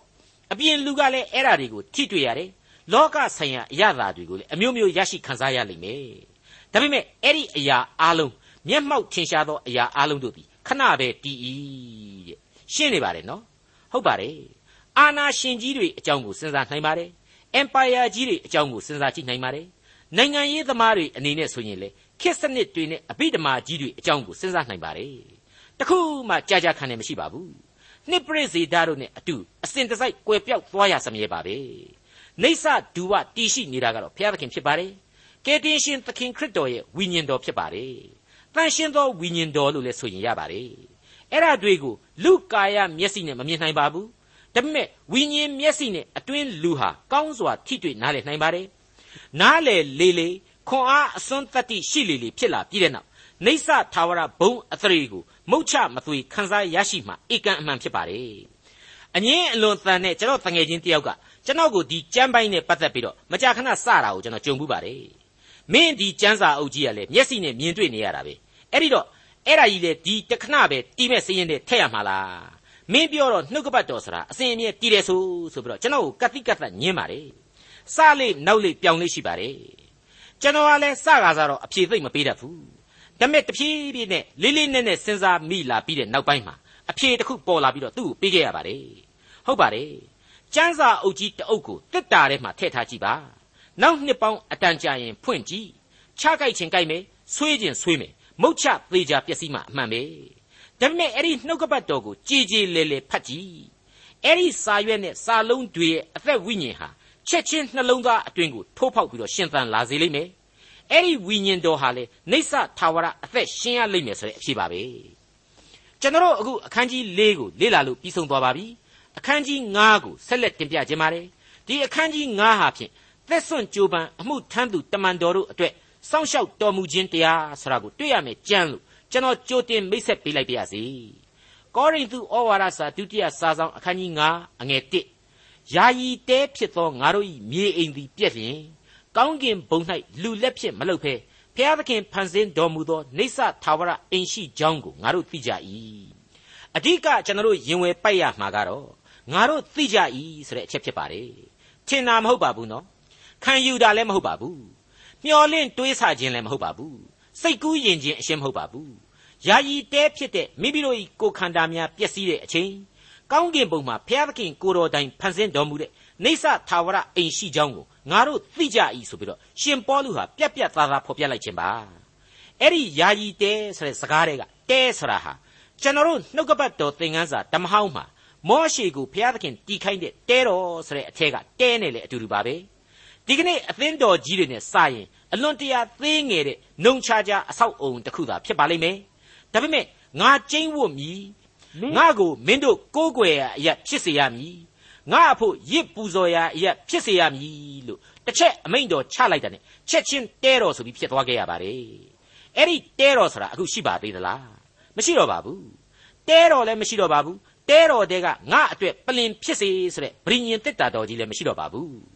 အပြင်လူကလည်းအဲ့ဓာတွေကိုထိတွေ့ရတယ်လောကဆိုင်ရာအရာတွေကိုလည်းအမျိုးမျိုးရရှိခံစားရလိမ့်မယ် ဒါပေမဲ့အဲ့ဒီအရာအလုံးမျက်မှောက်ထင်ရှားသောအရာအလုံးတို့သည်ခဏပဲတည်၏တဲ့ရှင်းနေပါတယ်နော်ဟုတ်ပါတယ်အာနာရှင်ကြီးတွေအကြောင်းကိုစဉ်းစားနိုင်ပါတယ် empire ကြီးတွေအကြောင်းကိုစဉ်းစားကြည့်နိုင်ပါတယ်နိုင်ငံရေးသမားတွေအနေနဲ့ဆိုရင်လေခေတ်စနစ်တွေနဲ့အဘိဓမ္မာကြီးတွေအကြောင်းကိုစဉ်းစားနိုင်ပါတယ်တခုမှကြာကြာခံနေမရှိပါဘူးနှစ်ပရိစေဓာတို့နဲ့အတူအစဉ်တစိုက်ကွယ်ပြောက်သွားရစမြဲပါပဲနေဆဒူဝတီရှိနေတာကတော့ဘုရားသခင်ဖြစ်ပါတယ် ကယ်တင်ရှင်သခင်ခရစ်တော်ရဲ့ဝိညာဉ်တော်ဖြစ်ပါတယ်တန်ရှင်သောဝိညာဉ်တော်လို့လည်းဆိုရင်ရပါတယ်အဲ့ဒါတွေကိုလူကာယမျက်စိနဲ့မမြင်နိုင်ပါဘူးဒါပေမဲ့ဝိညာဉ်မျက်စိနဲ့အတွင်းလူဟာကောင်းစွာထိတွေ့နားလည်နိုင်ပါတယ်နားလေလေလေခွန်အားအစွန်းတတ္တိရှိလေလေဖြစ်လာပြီးတဲ့နောက်နေဆထာဝရဘုံအသရေကိုမုတ်ချမသွေခန်းစားရရှိမှဧကန်အမှန်ဖြစ်ပါတယ်အငင်းအလွန်တန်တဲ့ကျွန်တော်တငယ်ချင်းတယောက်ကကျွန်တော်ကိုဒီကြမ်းပိုင်းနဲ့ပတ်သက်ပြီးတော့မကြာခဏစတာကိုကျွန်တော်ကြုံမှုပါတယ် မင်းဒီကျန်းစာအုပ်ကြီးကလည်းမျက်စိနဲ့မြင်တွေ့နေရတာပဲအဲ့ဒီတော့အဲ့ဒါကြီးလေဒီတခဏပဲတီးမဲ့စည်ရင်တဲ့ထက်ရမှာလားမင်းပြောတော့နှုတ်ကပတ်တော်ဆိုတာအစဉ်အမြဲတီးတယ်ဆိုဆိုပြီးတော့ကျွန်တော်ကိုကတိကတ်သက်ညင်းပါတယ်စလေးနောက်လေးပြောင်းလေးရှိပါတယ်ကျွန်တော်ကလည်းစကားစားတော့အဖြေသိမ့်မပေးတတ်ဘူးဒါမဲ့တဖြည်းဖြည်းနဲ့လေးလေးနက်နက်စဉ်းစားမိလာပြီးတဲ့နောက်ပိုင်းမှာအဖြေတစ်ခုပေါ်လာပြီးတော့သူ့ကိုပေးခဲ့ရပါတယ်ဟုတ်ပါတယ်ကျန်းစာအုပ်ကြီးတအုပ်ကိုတစ်တာထဲမှာထည့်ထားကြည့်ပါ နောက်နှစ်ပေါင်းအတန်ကြာရင်ဖွင့်ကြည့်ချကြိုက်ခြင်းကြိုက်မယ်ဆွေးခြင်းဆွေးမယ်မုတ်ချသေးကြပျက်စီးမှအမှန်ပဲဒါပေမဲ့အဲ့ဒီနှုတ်ကပတ်တော်ကိုကြည်ကြည်လေလေဖတ်ကြည့်အဲ့ဒီစာရွက်နဲ့စာလုံးတွေရဲ့အသက်ဝိညာဉ်ဟာချက်ချင်းနှလုံးသားအတွင်းကိုထိုးဖောက်ပြီးတော့ရှင်သန်လာစေလိမ့်မယ်အဲ့ဒီဝိညာဉ်တော်ဟာလေနေဆထာဝရအသက်ရှင်ရလိမ့်မယ်ဆိုတဲ့အဖြစ်ပါပဲကျွန်တော်အခုအခန်းကြီး၄ကိုလေ့လာလို့ပြီးဆုံးသွားပါပြီအခန်းကြီး9ကိုဆက်လက်တင်ပြခြင်းပါတယ်ဒီအခန်းကြီး9ဟာဖြင့် သက်စွန့်ကြိုးပမ်းအမှုထမ်းသူတမန်တော်တို့အတွက်စောင့်ရှောက်တော်မူခြင်းတရားဆိုတာကိုတွေ့ရမယ်ကြမ်းလို့ကျွန်တော်ကြိုတင်မိတ်ဆက်ပေးလိုက်ပါရစေကောရိန္သုဩဝါဒစာဒုတိယစာဆောင်အခန်းကြီး9အငယ်1ယာယီတဲဖြစ်သောငါတို့၏မြေအိမ်သည်ပြက်လျင်ကောင်းကင်ဘုံ၌လူလက်ဖြင့်မလုပ်ဖဲဖျားသခင်ဖန်ဆင်းတော်မူသောနေဆထာဝရအိမ်ရှိကြောင်းကိုငါတို့သိကြ၏အဓိကကျွန်တော်တို့ရင်ဝယ်ပိုက်ရမှာကတော့ငါတို့သိကြ၏ဆိုတဲ့အချက်ဖြစ်ပါတယ်ထင်တာမဟုတ်ပါဘူးနော် ခံယူတာလည်းမဟုတ်ပါဘူးမျော်လင့်တွေးဆခြင်းလည်းမဟုတ်ပါဘူးစိတ်ကူးယဉ်ခြင်းအရှင်းမဟုတ်ပါဘူးယာယီတဲဖြစ်တဲ့မိမိတို့၏ကိုယ်ခန္ဓာများပျက်စီးတဲ့အချိန်ကောင်းကင်ဘုံမှာဘုရားသခင်ကိုတော်တိုင်ဖန်ဆင်းတော်မူတဲ့နေဆထာဝရအိမ်ရှိကြောင်းကိုငါတို့သိကြ၏ဆိုပြီးတော့ရှင်ပေါလုဟာပြက်ပြက်သားသားဖော်ပြလိုက်ခြင်းပါအဲ့ဒီယာယီတဲဆိုတဲ့စကားတွေကတဲဆိုတာဟာကျွန်တော်တို့နှုတ်ကပတ်တော်သင်ခန်းစာဓမ္မဟောင်းမှာမောရှေကိုဘုရားသခင်တီးခိုင်းတဲ့တဲတော်ဆိုတဲ့အထက်ကတဲနဲ့လေအတူတူပါပဲ ဒီကနေ့အသင်းတော်ကြီးတွေနဲ့စရင်အလွန်တရာသေးငယ်တဲ့နှုံချာချာအဆောက်အုံတစ်ခုသာဖြစ်ပါလိမ့်မယ်ဒါပေမဲ့ငါကျင်းဝတ်မည်ငါကိုမင်းတို့ကိုးကွယ်ရာအရာဖြစ်စေရမည်ငါအဖို့ရစ်ပူဇော်ရာအရာဖြစ်စေရမည်လို့တစ်ချက်အမိန့်တော်ချလိုက်တာ ਨੇ ချက်ချင်းတဲတော်ဆိုပြီးဖြစ်သွားခဲ့ရပါတယ်အဲ့ဒီတဲတော်ဆိုတာအခုရှိပါသေးသလားမရှိတော့ပါဘူးတဲတော်လည်းမရှိတော့ပါဘူးတဲတော်တဲကငါအတွက်ပလင်ဖြစ်စေဆိုတဲ့ဗြိညင်တစ်တာတော်ကြီးလည်းမရှိတော့ပါဘူး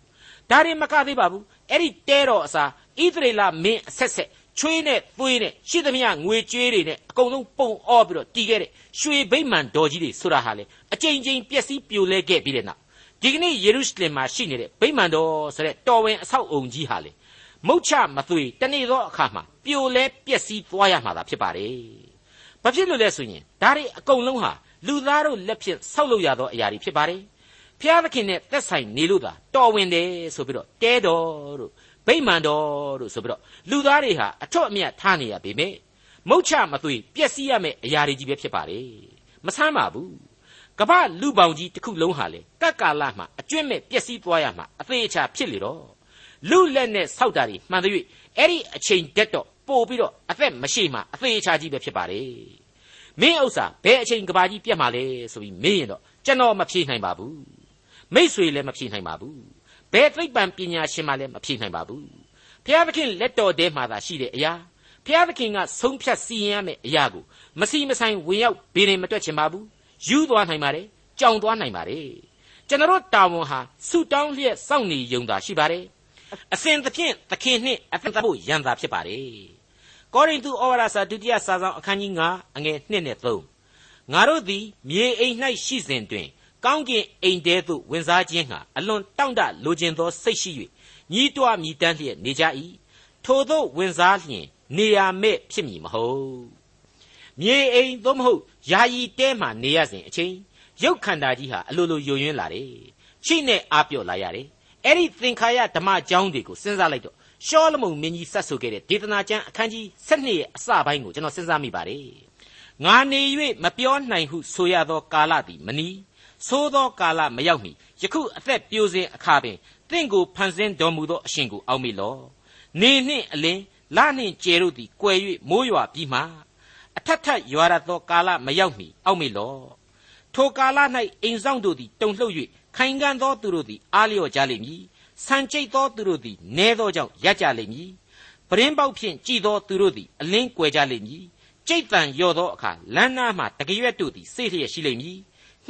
ဒါရင်မကသေးပါဘူးအဲ့ဒီတဲတော်အစားဣသရေလမင်းအဆက်ဆက်ချွေးနဲ့သွေးနဲ့ရှိသမျှငွေကြေးတွေနဲ့အကုန်လုံးပုံအောပြီးတော့တီးခဲ့တဲ့ရွှေဗိမာန်တော်ကြီးတွေဆိုတာဟာလေအကြိမ်ကြိမ်ပျက်စီးပြိုလဲခဲ့ပြီးတဲ့နောက်ဒီကနေ့ယေရုရှလင်မှာရှိနေတဲ့ဗိမာန်တော်ဆိုတဲ့တော်ဝင်အဆောက်အုံကြီးဟာလေမုတ်ချမသွေတနေ့သောအခါမှာပြိုလဲပျက်စီးသွားရမှာသာဖြစ်ပါတယ်။ဘာဖြစ်လို့လဲဆိုရင်ဒါတွေအကုန်လုံးဟာလူသားတို့လက်ဖြင့်ဆောက်လုပ်ရသောအရာတွေဖြစ်ပါတယ်။ ဖျားသခင်နဲ့သက်ဆိုင်နေလို့သာတော်ဝင်တယ်ဆိုပြီးတော့တဲတော်တို့ဗိမာန်တော်တို့ဆိုပြီးတော့လူသားတွေဟာအထွတ်အမြတ်ထားနေရပေမဲ့မုတ်ချမသွေပျက်စီးရမယ့်အရာတွေကြီးပဲဖြစ်ပါလေမဆမ်းပါဘူးကမ္ဘာလူပေါင်းကြီးတစ်ခုလုံးဟာလေကက်ကာလမှာအကျွင့်မဲ့ပျက်စီးသွားရမှာအသေးအချာဖြစ်လေတော့လူလက်နဲ့ဆောက်တာတွေမှန်တဲ့အဲ့ဒီအချိန်တက်တော့ပို့ပြီးတော့အသက်မရှိမှအသေးအချာကြီးပဲဖြစ်ပါလေမင်းဥစ္စာဘယ်အချိန်ကဘာကြီးပြတ်မှာလဲဆိုပြီးမေးရင်တော့ကျွန်တော်မဖြေနိုင်ပါဘူး မိษွေလည်းမဖြေနိုင်ပါဘူးဘယ်သိပ္ပံပညာရှင်မှလည်းမဖြေနိုင်ပါဘူးဘုရားသခင်လက်တော်ထဲမှာသာရှိတဲ့အရာဘုရားသခင်ကဆုံးဖြတ်စီရင်ရမယ့်အရာကိုမစီမဆိုင်ဝင်ရောက်ဘေးရင်မတွက်ချင်ပါဘူးယူသွားနိုင်ပါတယ်ကြောင်သွားနိုင်ပါတယ်ကျွန်တော်တာဝန်ဟာဆုတောင်းလျက်စောင့်နေယုံသာရှိပါတယ်အစဉ်သဖြင့်သခင်နှင့်အသက်ဖို့ရန်သာဖြစ်ပါတယ်ကောရိန္သုဩဝါဒစာဒုတိယစာဆောင်အခန်းကြီး9အငယ်1နဲ့3ငါတို့သည်မြေအိမ်၌ရှိစဉ်တွင် ကောင်းကင်အိမ်တဲသို့ဝင်စားခြင်းဟာအလွန်တောင့်တလိုချင်သောစိတ်ရှိ၍ညီးတွားမြည်တမ်းလျက်နေကြ၏ထိုသို့ဝင်စားလျင်နေရမဲ့ဖြစ်မည်မဟုတ်မြေအိမ်သို့မဟုတ်ယာယီတဲမှနေရစဉ်အချိန်ရုပ်ခန္ဓာကြီးဟာအလိုလိုယိုယွင်းလာတယ်ချိနဲ့အားပြော့လာရတယ်အဲ့ဒီသင်္ခါရဓမ္မအကြောင်းတွေကိုစဉ်းစားလိုက်တော့ရှောလမုန်မင်းကြီးဆက်ဆိုခဲ့တဲ့ဒေသနာကျမ်းအခန်းကြီး7ရဲ့အစပိုင်းကိုကျွန်တော်စဉ်းစားမိပါတယ်ငါနေ၍မပြောနိုင်ဟုဆိုရသောကာလသည်မနီ သို့သောကာလမရောက်မီယခုအသက်ပြိုစဉ်အခါပင်တင့်ကိုဖန်ဆင်းတော်မူသောအရှင်ကိုအောက်မေ့လော့နေနှင့်အလင်းလနှင့်ကျဲတို့သည်ကွယ်၍မိုးရွာပြီးမှအထက်ထက်ရွာရသောကာလမရောက်မီအောက်မေ့လော့ထိုကာလ၌အိမ်ဆောင်တို့သည်တုန်လှုပ်၍ခိုင်ခံ့သောသူတို့သည်အားလျော့ကြလိမ့်မည်ဆန်ကျိတ်သောသူတို့သည်နဲသောကြောင့်ရပ်ကြလိမ့်မည်ပရင်းပေါက်ဖြင့်ကြည်သောသူတို့သည်အလင်းကွယ်ကြလိမ့်မည်ကြိတ်တန်လျော့သောအခါလမ်းနားမှတကရွက်တို့သည်စိတ်လျက်ရှိလိမ့်မည်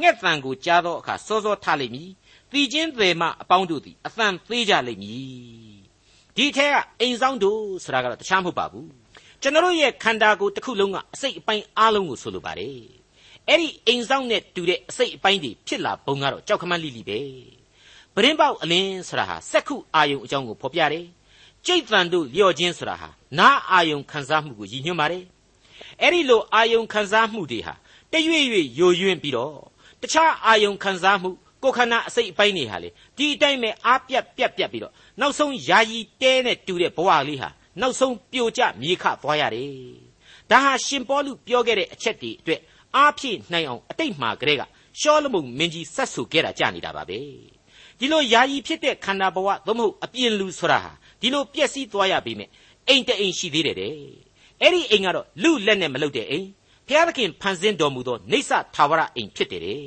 ငှက်တန်ကိုကြားသောအခါစောစောထလိမ့်မည်။တီချင်းတွေမှအပေါင်းတို့သည်အသံသေးကြလိမ့်မည်။ဒီထဲကအိမ်ဆောင်တို့ဆိုတာကတော့တခြားမဟုတ်ပါဘူး။ကျွန်တော်ရဲ့ခန္ဓာကိုယ်တစ်ခုလုံးကအစိတ်အပိုင်းအားလုံးကိုဆိုလိုပါတယ်။အဲ့ဒီအိမ်ဆောင်နဲ့တူတဲ့အစိတ်အပိုင်းတွေဖြစ်လာပုံကတော့ကြောက်ခမန်းလိလိပဲ။ပရင်းပေါက်အလင်းဆိုတာဟာစက္ခုအာယုံအကြောင်းကိုဖော်ပြတယ်။ကြိတ်တန်တို့လျော့ခြင်းဆိုတာဟာနားအာယုံခံစားမှုကိုရည်ညွှန်းပါတယ်။အဲ့ဒီလိုအာယုံခံစားမှုတွေဟာတရွေ့ရွေ့ယိုယွင်းပြီးတော့ တခြားအာယုံခံစားမှုကိုယ်ခန္ဓာအစိတ်အပိုင်းတွေဟာလေဒီအတိုင်းပဲအားပြတ်ပြတ်ပြတ်ပြီးတော့နောက်ဆုံးယာယီတဲနဲ့တူတဲ့ဘဝလေးဟာနောက်ဆုံးပြိုကျမြေခသွားရတယ်။ဒါဟာရှင်ပေါလုပြောခဲ့တဲ့အချက်တွေအတွက်အားဖြည့်နိုင်အောင်အတိတ်မှာကလေးကရှောလမုန်မင်းကြီးဆက်ဆူခဲ့တာကြနေတာပါပဲ။ဒီလိုယာယီဖြစ်တဲ့ခန္ဓာဘဝသို့မဟုတ်အပြင်လူဆိုတာဟာဒီလိုပျက်စီးသွားရပြီမဲ့အိမ်တအိမ်ရှိသေးတယ်တဲ့။အဲ့ဒီအိမ်ကတော့လူလက်နဲ့မလုပ်တဲ့အိမ် ဘုရားသခင်ဖန်ဆင်းတော်မူသောနေဆထာဝရအိမ်ဖြစ်တယ်တဲ့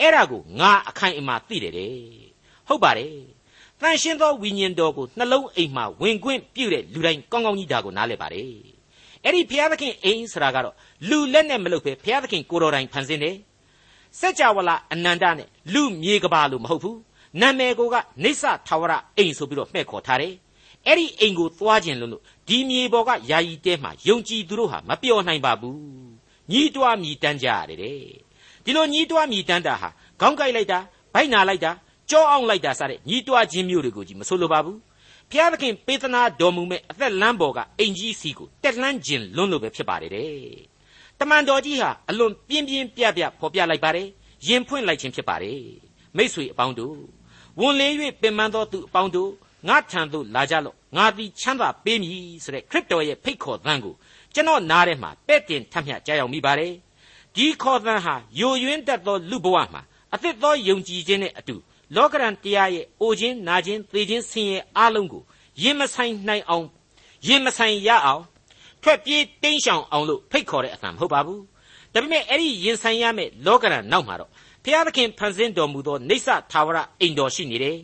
အဲ့ဒါကိုငါအခိုင်အမာသိတယ်တဲ့ဟုတ်ပါတယ်တန်ရှင်းသောဝိညာဉ်တော်ကိုနှလုံးအိမ်မှာဝင်ခွင့်ပြုတဲ့လူတိုင်းကောင်းကောင်းကြီးဒါကိုနားလည်ပါတယ်အဲ့ဒီဘုရားသခင်အိမ်ဆိုတာကတော့လူလက်နဲ့မလုပ်ပဲဘုရားသခင်ကိုတော်တိုင်ဖန်ဆင်းတယ်စัจ java လာအနန္တနဲ့လူမြေကဘာလို့မဟုတ်ဘူးနာမည်ကိုကနေဆထာဝရအိမ်ဆိုပြီးတော့မှဲ့ခေါ်ထားတယ်အဲ့ဒီအိမ်ကိုသွားခြင်းလို့ဒီမြေပေါ်ကယာယီတဲမှာယုံကြည်သူတို့ဟာမပျော်နိုင်ပါဘူး ညီးတွားမြည်တမ်းကြရတယ်တဲ့ဒီလိုညီးတွားမြည်တမ်းတာဟာခေါင်းကိုက်လိုက်တာဗိုက်နာလိုက်တာကြောအောင်လိုက်တာစတဲ့ညီးတွားခြင်းမျိုးတွေကိုကြီးမဆိုလိုပါဘူးဖျားသခင်ပေးသနာတော်မူမဲ့အသက်လမ်းပေါ်ကအင်ကြီးစီကိုတက်လှမ်းခြင်းလွန်းလို့ပဲဖြစ်ပါတယ်တဲ့တမန်တော်ကြီးဟာအလွန်ပြင်းပြင်းပြပြဖော်ပြလိုက်ပါတယ်ရင်ဖွင့်လိုက်ခြင်းဖြစ်ပါတယ်မိษွေအပေါင်းတို့ဝန်လေး၍ပင်ပန်းသောသူအပေါင်းတို့ငါထံသို့လာကြလော့ငါသည်ချမ်းသာပေးမည်ဆိုတဲ့ခရစ်တော်ရဲ့ဖိတ်ခေါ်သံကို ကျွန်တော်နားထဲမှာပဲ့တင်ထမျှကြားရောက်မိပါတယ်ဒီခေါ်သံဟာယိုယွင်းတတ်သောလူဘဝမှာအသစ်သောယုံကြည်ခြင်းနဲ့အတူလောကရန်တရားရဲ့အိုခြင်းနာခြင်းသေခြင်းဆင်းရဲအလုံးကိုရင်မဆိုင်နိုင်အောင်ရင်မဆိုင်ရအောင်ထွက်ပြေးတိမ်းရှောင်အောင်လို့ဖိတ်ခေါ်တဲ့အသံမဟုတ်ပါဘူးဒါပေမဲ့အဲ့ဒီရင်ဆိုင်ရမယ့်လောကရန်နောက်မှာတော့ဘုရားသခင်ဖန်ဆင်းတော်မူသောနေဆသာဝရအိမ်တော်ရှိနေတယ်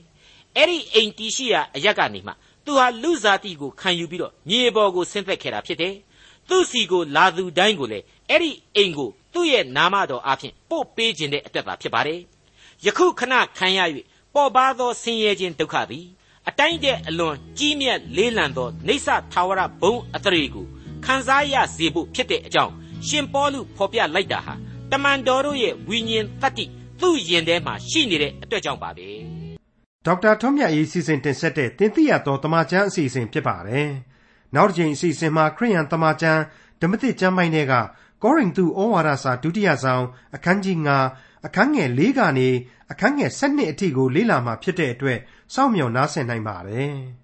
အဲ့ဒီအိမ်တီရှိရာအရက်ကနေမှသူဟာလူစားတိကိုခံယူပြီးတော့မြေပေါ်ကိုဆင်းသက်ခဲ့တာဖြစ်တယ် သူ့စီကိုလာသူတိုင်းကိုလည်းအဲ့ဒီအိမ်ကိုသူ့ရဲ့နာမတော်အဖြစ်ပို့ပေးခြင်းတဲ့အတက်တာဖြစ်ပါတယ်ယခုခဏခံရ၍ပေါ်ပါသောဆင်းရဲခြင်းဒုက္ခသည်အတိုင်းတဲ့အလွန်ကြီးမြတ်လေးလံသောနေဆထာဝရဘုံအတရေကိုခံစားရစေဖို့ဖြစ်တဲ့အကြောင်းရှင်ပေါလုဖော်ပြလိုက်တာဟာတမန်တော်တို့ရဲ့ဝိညာဉ်တတ္တိသူ့ယင်ထဲမှာရှိနေတဲ့အတွက်ကြောင့်ပါပဲဒေါက်တာထွန်းမြတ်ရေးစီစဉ်တင်ဆက်တဲ့တင်ပြရသောတမချန်းအစီအစဉ်ဖြစ်ပါတယ် နောက်တစ်ချိန်အစီအစဉ်မှာခရိယန်တမန်ကျမ်းဓမ္မသစ်ကျမ်းပိုင်းတွေကကောရိန္သုဩဝါဒစာဒုတိယဆောင်အခန်းကြီး9အခန်းငယ်၄ကနေအခန်းငယ်7အထိကိုလေ့လာမှာဖြစ်တဲ့အတွက်စောင့်မျှော်နားဆင်နိုင်ပါတယ်။